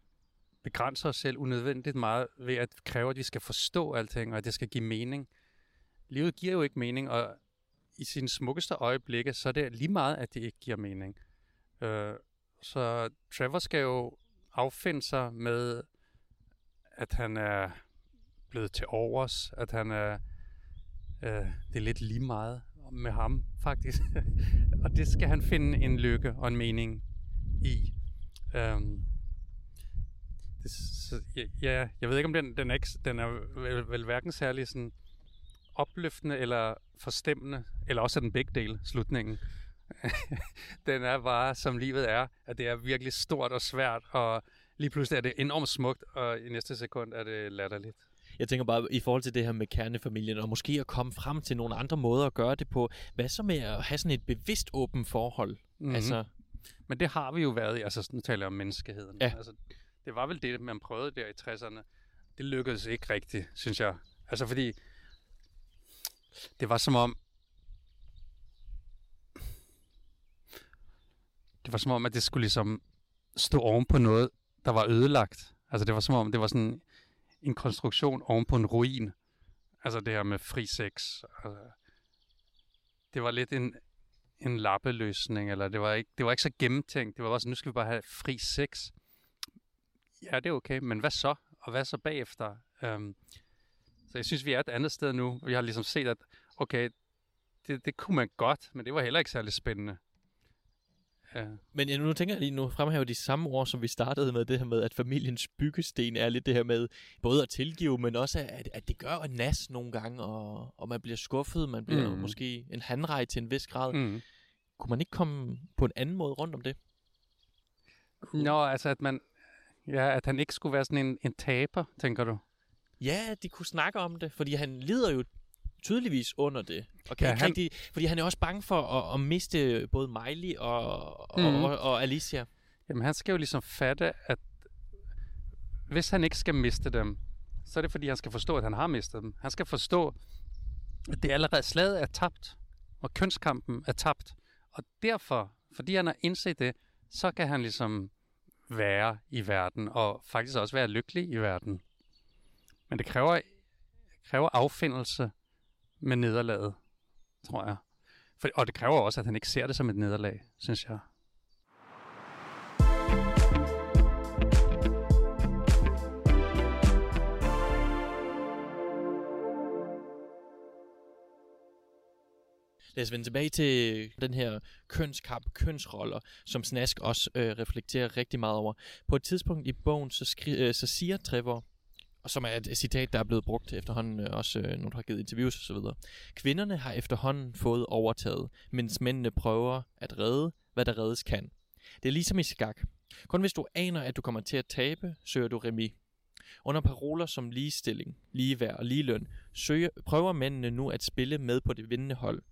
begrænser os selv unødvendigt meget ved at kræve, at vi skal forstå alting, og at det skal give mening. Livet giver jo ikke mening, og i sine smukkeste øjeblikke, så er det lige meget, at det ikke giver mening. Øh, så Trevor skal jo affinde sig med, at han er blevet til overs, at han er, øh, det er lidt lige meget med ham, faktisk. og det skal han finde en lykke og en mening i. Øh, det, så, ja, jeg ved ikke, om den, den, er, ikke, den er vel, vel hverken særlig sådan opløftende eller forstemmende, eller også er den begge dele, slutningen. den er bare, som livet er, at det er virkelig stort og svært, og lige pludselig er det enormt smukt, og i næste sekund er det latterligt. Jeg tænker bare i forhold til det her med kernefamilien, og måske at komme frem til nogle andre måder at gøre det på. Hvad så med at have sådan et bevidst åbent forhold? Mm-hmm. Altså... Men det har vi jo været i, altså nu taler jeg om menneskeheden. Ja. Altså, det var vel det, man prøvede der i 60'erne. Det lykkedes ikke rigtigt, synes jeg. Altså fordi, det var som om, det var som om, at det skulle ligesom stå oven på noget, der var ødelagt. Altså det var som om, det var sådan en konstruktion oven på en ruin. Altså det her med fri sex. Altså, det var lidt en, en lappeløsning, eller det var, ikke, det var ikke så gennemtænkt. Det var bare sådan, nu skal vi bare have fri sex. Ja, det er okay, men hvad så? Og hvad så bagefter? Um, så jeg synes, vi er et andet sted nu. Vi har ligesom set, at okay, det, det kunne man godt, men det var heller ikke særlig spændende. Ja. Men jeg, nu tænker jeg lige, nu fremhæver de samme ord, som vi startede med, det her med, at familiens byggesten er lidt det her med, både at tilgive, men også at, at det gør en nas nogle gange, og, og man bliver skuffet, man bliver mm. måske en handrej til en vis grad. Mm. Kunne man ikke komme på en anden måde rundt om det? Nå, altså at man, ja, at han ikke skulle være sådan en, en taber, tænker du? Ja, de kunne snakke om det, fordi han lider jo tydeligvis under det. Og kan ja, han... rigtig, fordi han er også bange for at, at miste både Miley og, mm. og, og, og Alicia. Jamen han skal jo ligesom fatte, at hvis han ikke skal miste dem, så er det fordi, han skal forstå, at han har mistet dem. Han skal forstå, at det allerede slaget er tabt, og kønskampen er tabt. Og derfor, fordi han har indset det, så kan han ligesom være i verden, og faktisk også være lykkelig i verden. Men det kræver, kræver affindelse med nederlaget, tror jeg. For, og det kræver også, at han ikke ser det som et nederlag, synes jeg. Lad os vende tilbage til den her kønskamp, kønsroller, som Snask også øh, reflekterer rigtig meget over. På et tidspunkt i bogen, så, skri- øh, så siger Trevor, og som er et citat, der er blevet brugt efterhånden, øh, også øh, når du har givet interviews osv. Kvinderne har efterhånden fået overtaget, mens mændene prøver at redde, hvad der reddes kan. Det er ligesom i skak. Kun hvis du aner, at du kommer til at tabe, søger du remis. Under paroler som ligestilling, ligeværd og ligeløn, søger, prøver mændene nu at spille med på det vindende hold.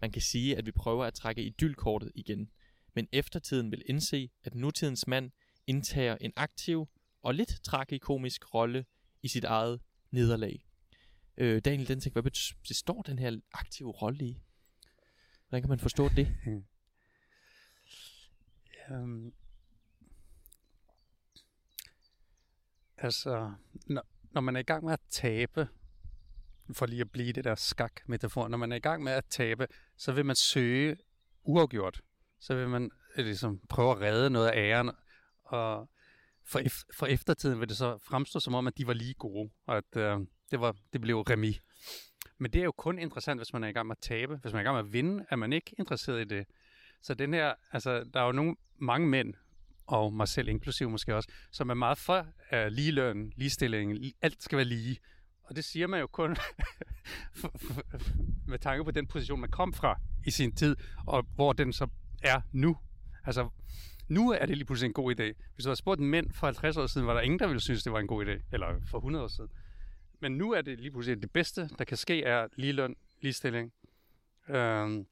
Man kan sige, at vi prøver at trække idylkortet igen. Men eftertiden vil indse, at nutidens mand indtager en aktiv og lidt tragikomisk rolle i sit eget nederlag. Øh, Daniel Dentik, hvad består den her aktive rolle i? Hvordan kan man forstå det? um, altså, når, når man er i gang med at tabe, for lige at blive det der skak-metafor, når man er i gang med at tabe, så vil man søge uafgjort. Så vil man øh, ligesom prøve at redde noget af æren, og for, ef- for eftertiden vil det så fremstå som om, at de var lige gode, og at øh, det, var, det blev remi. Men det er jo kun interessant, hvis man er i gang med at tabe. Hvis man er i gang med at vinde, er man ikke interesseret i det. Så den her, altså, der er jo nogle, mange mænd, og mig selv inklusiv måske også, som er meget for uh, ligeløn, ligestilling, alt skal være lige. Og det siger man jo kun med tanke på den position, man kom fra i sin tid, og hvor den så er nu. Altså, nu er det lige pludselig en god idé. Hvis du havde spurgt mænd for 50 år siden, var der ingen, der ville synes, det var en god idé. Eller for 100 år siden. Men nu er det lige pludselig det bedste, der kan ske, er ligeløn, ligestilling. Øhm,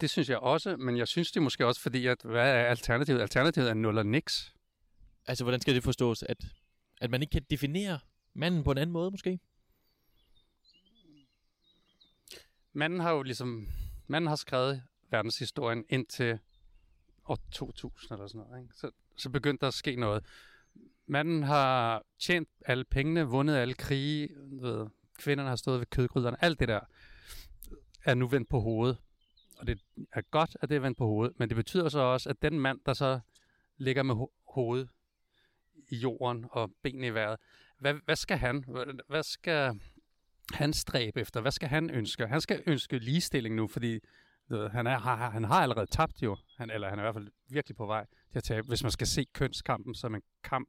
det synes jeg også, men jeg synes det måske også, fordi, at hvad er alternativet? Alternativet er nul og niks. Altså, hvordan skal det forstås? At, at man ikke kan definere manden på en anden måde, måske? Manden har jo ligesom... Manden har skrevet verdenshistorien indtil år 2000 eller sådan noget. Ikke? Så, så begyndte der at ske noget. Manden har tjent alle pengene, vundet alle krige, ved, kvinderne har stået ved kødgryderne, alt det der er nu vendt på hovedet. Og det er godt, at det er vendt på hovedet, men det betyder så også, at den mand, der så ligger med ho- hovedet i jorden og benene i vejret, hvad, hvad skal han? Hvad, skal han stræbe efter? Hvad skal han ønske? Han skal ønske ligestilling nu, fordi ved, han, er, har, han har allerede tabt jo, han, eller han er i hvert fald virkelig på vej til at tabe, hvis man skal se kønskampen som en kamp.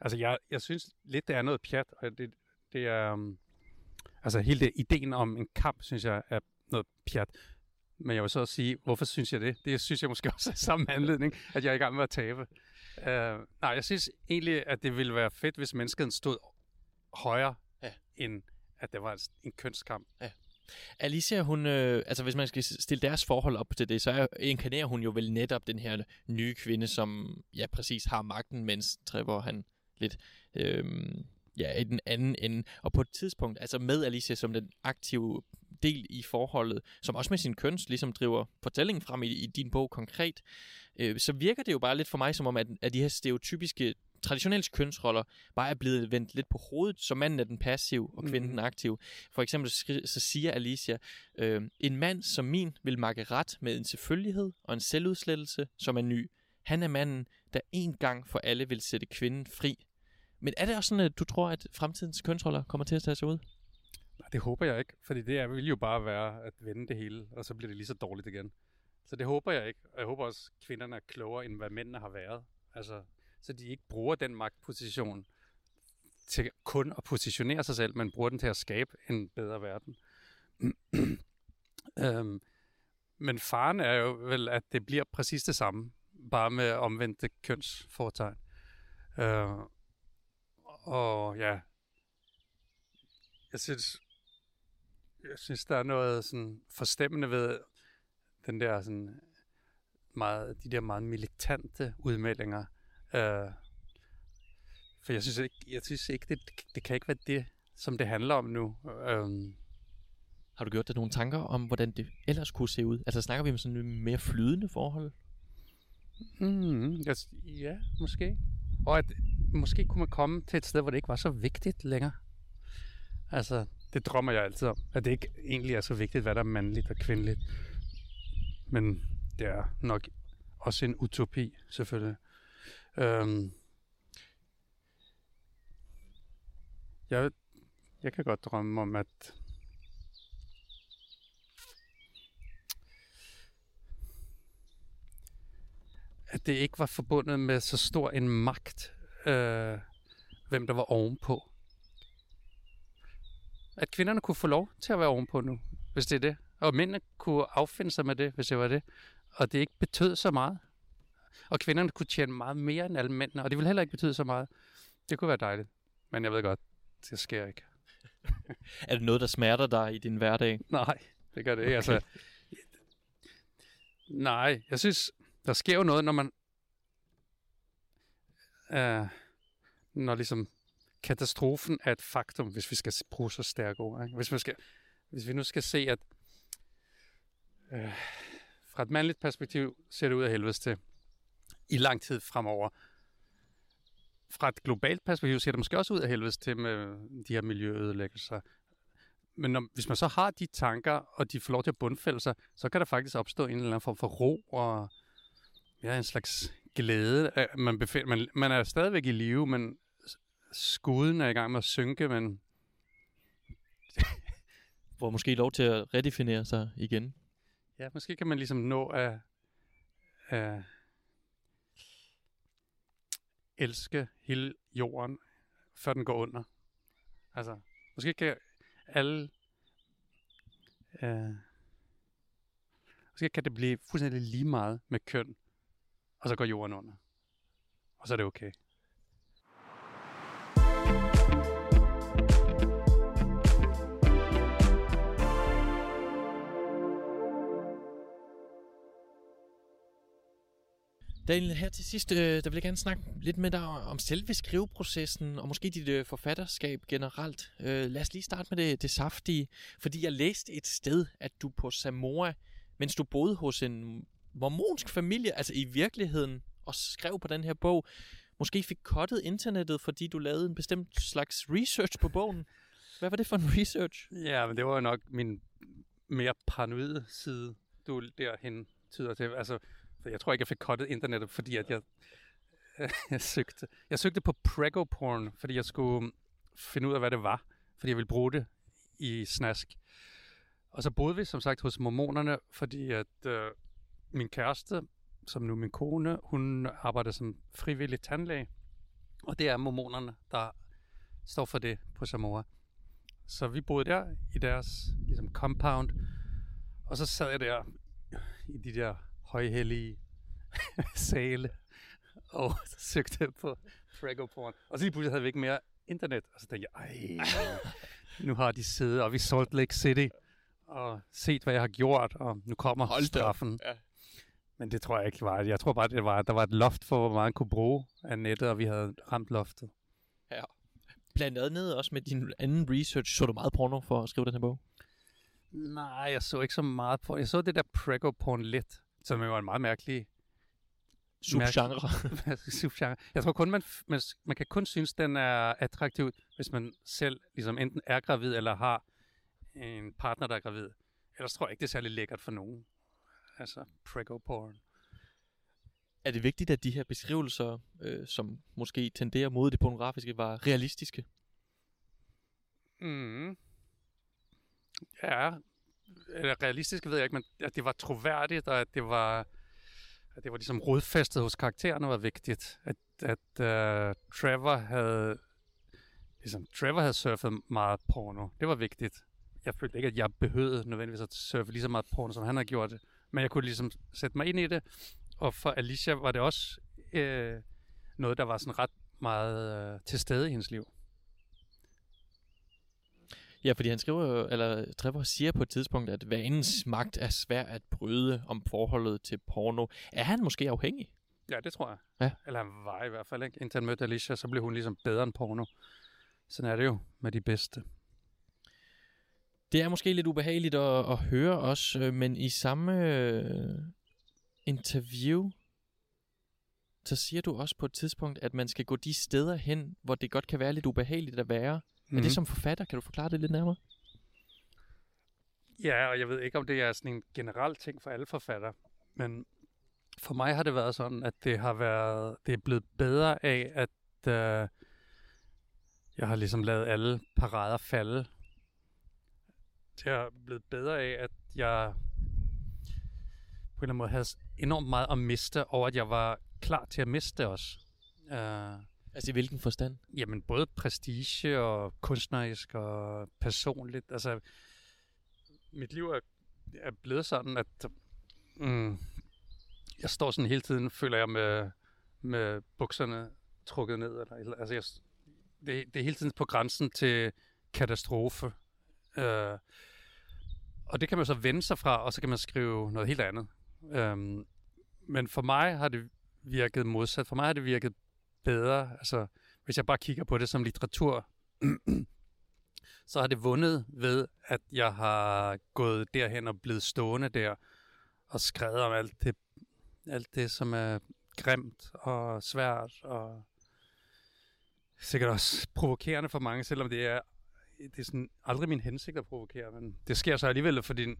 Altså, jeg, jeg synes lidt, det er noget pjat, og det, det er... Um, altså, hele det, ideen om en kamp, synes jeg, er noget pjat. Men jeg vil så også sige, hvorfor synes jeg det? Det synes jeg måske også er samme anledning, at jeg er i gang med at tabe. Uh, nej, jeg synes egentlig, at det ville være fedt, hvis menneskeheden stod højere, ja. end at det var en kønskamp. Ja. Alicia, hun, øh, altså hvis man skal stille deres forhold op til det, så inkarnerer hun jo vel netop den her nye kvinde, som ja præcis har magten, mens Trevor han lidt øh, ja, i den anden ende. Og på et tidspunkt, altså med Alicia som den aktive del i forholdet, som også med sin køns ligesom driver fortællingen frem i, i din bog konkret, øh, så virker det jo bare lidt for mig som om, at, at de her stereotypiske traditionelle kønsroller bare er blevet vendt lidt på hovedet, så manden er den passiv og kvinden mm. den aktiv. For eksempel så siger Alicia, øh, en mand som min vil makke ret med en selvfølgelighed og en selvudslettelse, som er ny. Han er manden, der en gang for alle vil sætte kvinden fri. Men er det også sådan, at du tror, at fremtidens kønsroller kommer til at tage sig ud? Ah, det håber jeg ikke, fordi det vil jo bare være at vende det hele, og så bliver det lige så dårligt igen. Så det håber jeg ikke, og jeg håber også, at kvinderne er klogere, end hvad mændene har været. Altså, så de ikke bruger den magtposition til kun at positionere sig selv, men bruger den til at skabe en bedre verden. øhm, men faren er jo vel, at det bliver præcis det samme, bare med omvendte kønsfortegn. Øh, og ja, jeg synes, jeg synes, der er noget sådan forstemmende ved den der sådan meget, de der meget militante udmeldinger. Øh, for jeg synes ikke, jeg synes ikke det, det kan ikke være det, som det handler om nu. Øh, Har du gjort dig nogle tanker om, hvordan det ellers kunne se ud? Altså snakker vi om sådan en mere flydende forhold? Mm, altså, ja, måske. Og at måske kunne man komme til et sted, hvor det ikke var så vigtigt længere. Altså, det drømmer jeg altid om. At det ikke egentlig er så vigtigt, hvad der er mandligt og kvindeligt. Men det er nok også en utopi, selvfølgelig. Øhm, jeg, jeg kan godt drømme om, at at det ikke var forbundet med så stor en magt, øh, hvem der var ovenpå. At kvinderne kunne få lov til at være ovenpå nu, hvis det er det. Og mændene kunne affinde sig med det, hvis det var det. Og det ikke betød så meget. Og kvinderne kunne tjene meget mere end alle mændene, og det ville heller ikke betyde så meget. Det kunne være dejligt. Men jeg ved godt, det sker ikke. er det noget, der smerter dig i din hverdag? Nej, det gør det ikke. Altså, okay. Altså, nej, jeg synes, der sker jo noget, når man... Uh, når ligesom katastrofen er et faktum, hvis vi skal bruge så stærke ord. Ikke? Hvis, man skal, hvis vi nu skal se, at øh, fra et mandligt perspektiv ser det ud af helvedes til i lang tid fremover. Fra et globalt perspektiv ser det måske også ud af helvedes til med de her miljøødelæggelser. Men når, hvis man så har de tanker, og de får lov til at bundfælde sig, så kan der faktisk opstå en eller anden form for ro og ja, en slags glæde. Øh, man, befinder, man, man er stadigvæk i live, men skuden er i gang med at synke, men... Får måske lov til at redefinere sig igen. Ja, måske kan man ligesom nå at, at elske hele jorden, før den går under. Altså, måske kan alle... Uh, måske kan det blive fuldstændig lige meget med køn, og så går jorden under. Og så er det okay. Daniel, her til sidst, øh, der vil jeg gerne snakke lidt med dig om selve skriveprocessen, og måske dit øh, forfatterskab generelt. Øh, lad os lige starte med det, det saftige, fordi jeg læste et sted, at du på Samoa, mens du boede hos en mormonsk familie, altså i virkeligheden, og skrev på den her bog, måske fik kottet internettet, fordi du lavede en bestemt slags research på bogen. Hvad var det for en research? Ja, men det var jo nok min mere paranoide side, du derhen tyder til. Altså, jeg tror ikke, jeg fik kottet internettet, fordi at jeg, jeg søgte. Jeg søgte på prego porn, fordi jeg skulle mm, finde ud af, hvad det var, fordi jeg ville bruge det i snask. Og så boede vi som sagt hos mormonerne, fordi at øh, min kæreste, som nu min kone, hun arbejder som frivillig tandlæge. Og det er mormonerne, der står for det på Samoa. Så vi boede der i deres ligesom compound. Og så sad jeg der i de der højhellige sale og søgte på Prego Porn. Og så lige pludselig havde vi ikke mere internet. Og så tænkte jeg, ej, nu har de siddet oppe i Salt Lake City og set, hvad jeg har gjort, og nu kommer Hold straffen. Ja. Men det tror jeg ikke var. Jeg tror bare, det var, der var et loft for, hvor meget man kunne bruge af nettet, og vi havde ramt loftet. Ja. Blandt andet også med din anden research, så du meget porno for at skrive den her bog? Nej, jeg så ikke så meget på. Jeg så det der prego porn lidt, som var en meget mærkelig subgenre. subgenre. Jeg tror kun, man, man, man kan kun synes, den er attraktiv, hvis man selv ligesom enten er gravid eller har en partner, der er gravid. Ellers tror jeg ikke, det er særlig lækkert for nogen. Altså, prego porn. Er det vigtigt, at de her beskrivelser, øh, som måske tenderer mod det pornografiske, var realistiske? Mm. Ja, eller realistisk ved jeg ikke, men at det var troværdigt, og at det var, at det var ligesom rodfæstet hos karaktererne var vigtigt. At, at uh, Trevor havde ligesom, Trevor havde surfet meget porno. Det var vigtigt jeg følte ikke, at jeg behøvede nødvendigvis at surfe lige så meget porno, som han har gjort. Men jeg kunne ligesom sætte mig ind i det. Og for Alicia var det også øh, noget, der var sådan ret meget øh, til stede i hendes liv. Ja, fordi han skriver, eller Trevor siger på et tidspunkt, at vanens magt er svær at bryde om forholdet til porno. Er han måske afhængig? Ja, det tror jeg. Ja. Eller han var i hvert fald ikke. Indtil han mødte Alicia, så blev hun ligesom bedre end porno. Sådan er det jo med de bedste. Det er måske lidt ubehageligt at, at høre os, øh, men i samme øh, interview, så siger du også på et tidspunkt, at man skal gå de steder hen, hvor det godt kan være lidt ubehageligt at være. Mm. Er Mhm. det som forfatter? Kan du forklare det lidt nærmere? Ja, og jeg ved ikke, om det er sådan en generel ting for alle forfattere, men for mig har det været sådan, at det har været, det er blevet bedre af, at øh, jeg har ligesom lavet alle parader falde. Det er blevet bedre af, at jeg på en eller anden måde havde enormt meget at miste, over at jeg var klar til at miste også. Uh, Altså i hvilken forstand? Jamen, både prestige og kunstnerisk og personligt. Altså, mit liv er, er blevet sådan, at mm, jeg står sådan hele tiden, føler jeg, med, med bukserne trukket ned. Eller, altså, jeg, det, det er hele tiden på grænsen til katastrofe. Øh, og det kan man så vende sig fra, og så kan man skrive noget helt andet. Um, men for mig har det virket modsat. For mig har det virket bedre. Altså, hvis jeg bare kigger på det som litteratur, så har det vundet ved, at jeg har gået derhen og blevet stående der og skrevet om alt det, alt det som er grimt og svært og sikkert også provokerende for mange, selvom det er, det er sådan aldrig min hensigt at provokere, men det sker så alligevel, fordi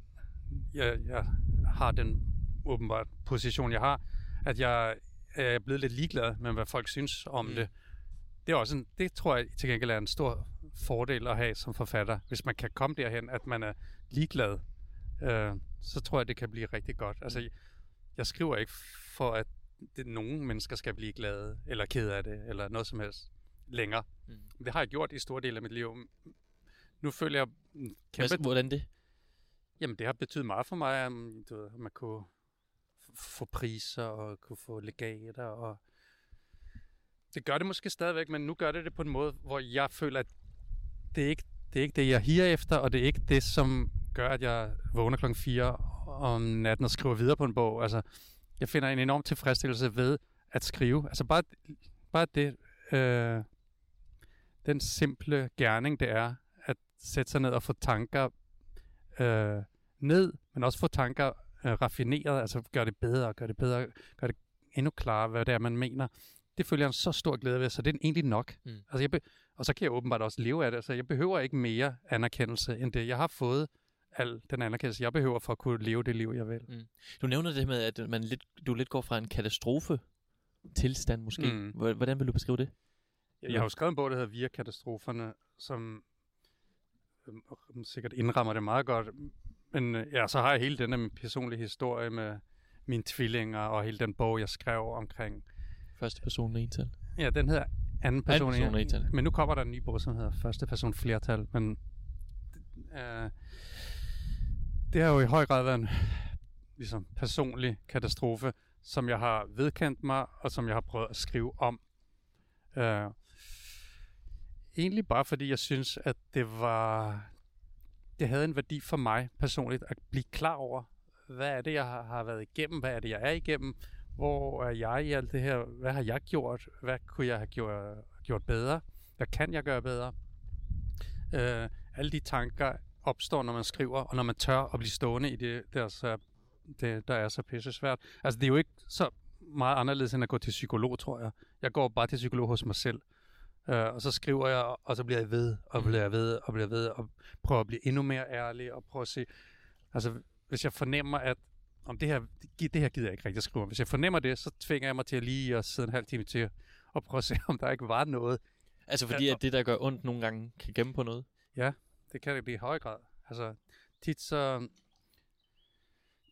jeg, jeg har den åbenbart position, jeg har, at jeg er blevet lidt ligeglad med, hvad folk synes om mm. det. Det, er også en, det tror jeg til gengæld er en stor fordel at have som forfatter. Hvis man kan komme derhen, at man er ligeglad, øh, så tror jeg, det kan blive rigtig godt. Altså, jeg, jeg skriver ikke for, at det, nogen mennesker skal blive glade, eller kede af det, eller noget som helst længere. Mm. Det har jeg gjort i store dele af mit liv. Nu føler jeg kæmpe... Hvad, hvordan det? Jamen, det har betydet meget for mig, at du ved, man kunne få priser og kunne få legater og det gør det måske stadigvæk, men nu gør det det på en måde, hvor jeg føler, at det er ikke det, er ikke det jeg higer efter, og det er ikke det, som gør, at jeg vågner klokken 4 om natten og skriver videre på en bog. Altså, jeg finder en enorm tilfredsstillelse ved at skrive. Altså bare, bare det, øh, den simple gerning, det er at sætte sig ned og få tanker øh, ned, men også få tanker øh, raffineret, altså gøre det bedre, gøre det bedre, gøre det endnu klarere, hvad det er, man mener. Det føler jeg en så stor glæde ved, så det er egentlig nok. Mm. Altså jeg be- og så kan jeg åbenbart også leve af det, så jeg behøver ikke mere anerkendelse end det. Jeg har fået al den anerkendelse, jeg behøver for at kunne leve det liv, jeg vil. Mm. Du nævner det med, at man lidt, du lidt går fra en katastrofe tilstand måske. Mm. Hvordan vil du beskrive det? Jeg, har jo skrevet en bog, der hedder Via katastroferne, som øh, sikkert indrammer det meget godt. Men ja, så har jeg hele den personlige historie med mine tvillinger, og hele den bog, jeg skrev omkring... Første person ental. Ja, den hedder anden person, anden person ental. Men nu kommer der en ny bog, som hedder første person flertal. Men øh, det har jo i høj grad været en ligesom, personlig katastrofe, som jeg har vedkendt mig, og som jeg har prøvet at skrive om. Øh, egentlig bare fordi jeg synes, at det var det havde en værdi for mig personligt at blive klar over, hvad er det, jeg har, været igennem, hvad er det, jeg er igennem, hvor er jeg i alt det her, hvad har jeg gjort, hvad kunne jeg have gjort, gjort bedre, hvad kan jeg gøre bedre. Øh, alle de tanker opstår, når man skriver, og når man tør at blive stående i det, der, så, det, der er så pisse svært. Altså, det er jo ikke så meget anderledes, end at gå til psykolog, tror jeg. Jeg går bare til psykolog hos mig selv. Uh, og så skriver jeg, og så bliver jeg ved, og bliver jeg ved, og bliver ved, og prøver at blive endnu mere ærlig, og prøver at se, altså hvis jeg fornemmer, at om det her, det her gider jeg ikke rigtig at skrive om. Hvis jeg fornemmer det, så tvinger jeg mig til at lige at sidde en halv time til, og prøve at se, om der ikke var noget. Altså fordi at det, der gør ondt nogle gange, kan gemme på noget? Ja, det kan det blive i høj grad. Altså tit så,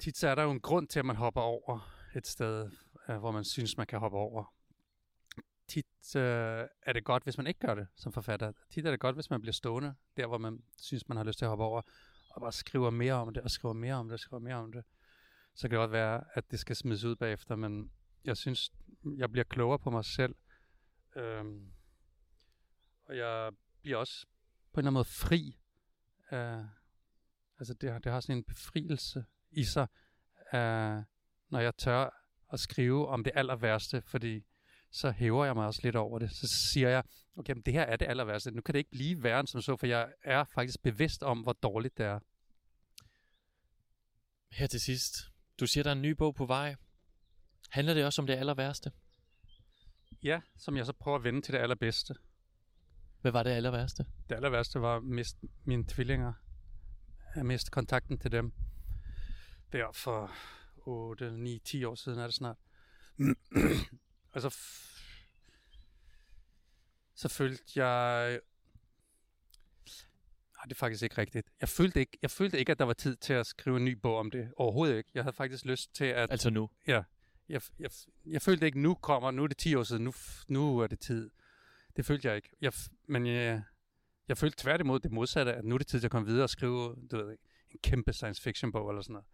tit så er der jo en grund til, at man hopper over et sted, uh, hvor man synes, man kan hoppe over tit øh, er det godt, hvis man ikke gør det som forfatter. Tit er det godt, hvis man bliver stående der, hvor man synes, man har lyst til at hoppe over, og bare skriver mere om det, og skriver mere om det, og skriver mere om det. Så kan det godt være, at det skal smides ud bagefter, men jeg synes, jeg bliver klogere på mig selv. Øhm, og jeg bliver også på en eller anden måde fri. Øh, altså det det har sådan en befrielse i sig, øh, når jeg tør at skrive om det aller værste, fordi så hæver jeg mig også lidt over det. Så siger jeg, okay, men det her er det aller værste. Nu kan det ikke blive værre end som så, for jeg er faktisk bevidst om, hvor dårligt det er. Her til sidst. Du siger, der er en ny bog på vej. Handler det også om det aller værste? Ja, som jeg så prøver at vende til det allerbedste. Hvad var det aller værste? Det aller værste var at miste mine tvillinger. Jeg miste kontakten til dem. Der for 8, 9, 10 år siden er det snart. Og så, f- så følte jeg... Nej, det er faktisk ikke rigtigt. Jeg følte ikke, jeg følte ikke, at der var tid til at skrive en ny bog om det. Overhovedet ikke. Jeg havde faktisk lyst til at... Altså nu? Ja. Jeg, jeg, jeg følte ikke, nu kommer, nu er det 10 år siden, nu, nu er det tid. Det følte jeg ikke. Jeg, men jeg, jeg følte tværtimod det modsatte, at nu er det tid til at komme videre og skrive du ved, en kæmpe science fiction bog eller sådan noget.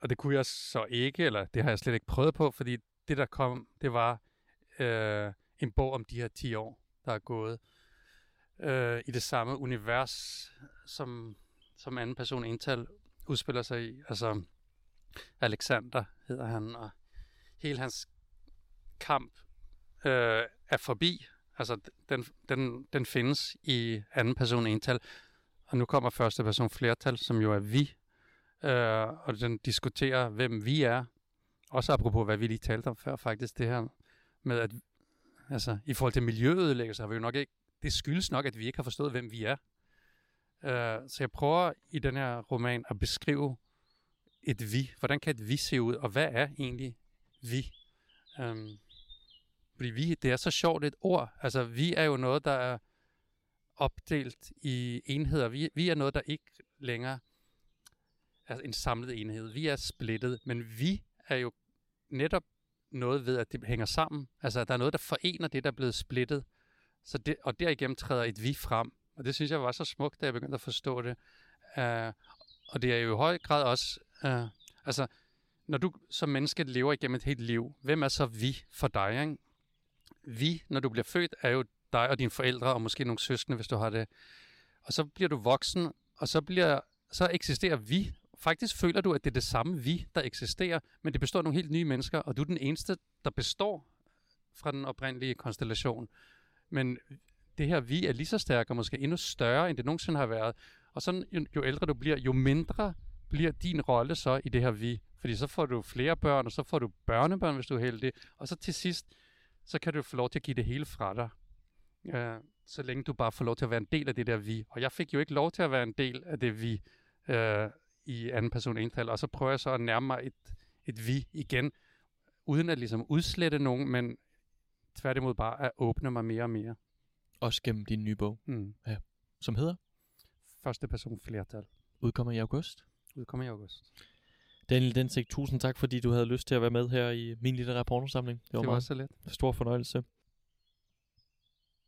Og det kunne jeg så ikke, eller det har jeg slet ikke prøvet på, fordi det der kom, det var øh, en bog om de her 10 år, der er gået øh, i det samme univers, som, som anden person ental udspiller sig i. Altså Alexander hedder han, og hele hans kamp øh, er forbi. Altså, den, den, den findes i anden person ental. Og nu kommer første person flertal, som jo er vi. Øh, og den diskuterer, hvem vi er. Også apropos, hvad vi lige talte om før, faktisk det her med, at altså, i forhold til miljøødelæggelse har vi jo nok ikke, det skyldes nok, at vi ikke har forstået, hvem vi er. Uh, så jeg prøver i den her roman at beskrive et vi. Hvordan kan et vi se ud, og hvad er egentlig vi? Um, fordi vi, det er så sjovt et ord. Altså, vi er jo noget, der er opdelt i enheder. Vi, vi er noget, der ikke længere er en samlet enhed. Vi er splittet, men vi er jo netop noget ved, at det hænger sammen. Altså, der er noget, der forener det, der er blevet splittet. Så det, og derigennem træder et vi frem. Og det synes jeg var så smukt, da jeg begyndte at forstå det. Uh, og det er jo i høj grad også, uh, altså, når du som menneske lever igennem et helt liv, hvem er så vi for dig? Ikke? Vi, når du bliver født, er jo dig og dine forældre, og måske nogle søskende, hvis du har det. Og så bliver du voksen, og så, bliver, så eksisterer vi. Faktisk føler du, at det er det samme vi, der eksisterer, men det består af nogle helt nye mennesker, og du er den eneste, der består fra den oprindelige konstellation. Men det her vi er lige så stærkt, og måske endnu større, end det nogensinde har været. Og så jo, jo ældre du bliver, jo mindre bliver din rolle så i det her vi. Fordi så får du flere børn, og så får du børnebørn, hvis du er heldig. Og så til sidst, så kan du få lov til at give det hele fra dig. Øh, så længe du bare får lov til at være en del af det der vi. Og jeg fik jo ikke lov til at være en del af det vi Øh, i anden person ental. Og så prøver jeg så at nærme mig et, et vi igen, uden at ligesom udslette nogen, men tværtimod bare at åbne mig mere og mere. Også gennem din nye bog, Mm. som hedder Første person flertal. Udkommer i august. Udkommer i august. Daniel Densik, tusind tak, fordi du havde lyst til at være med her i min lille rapportersamling. Det var, Det var meget så let. stor fornøjelse.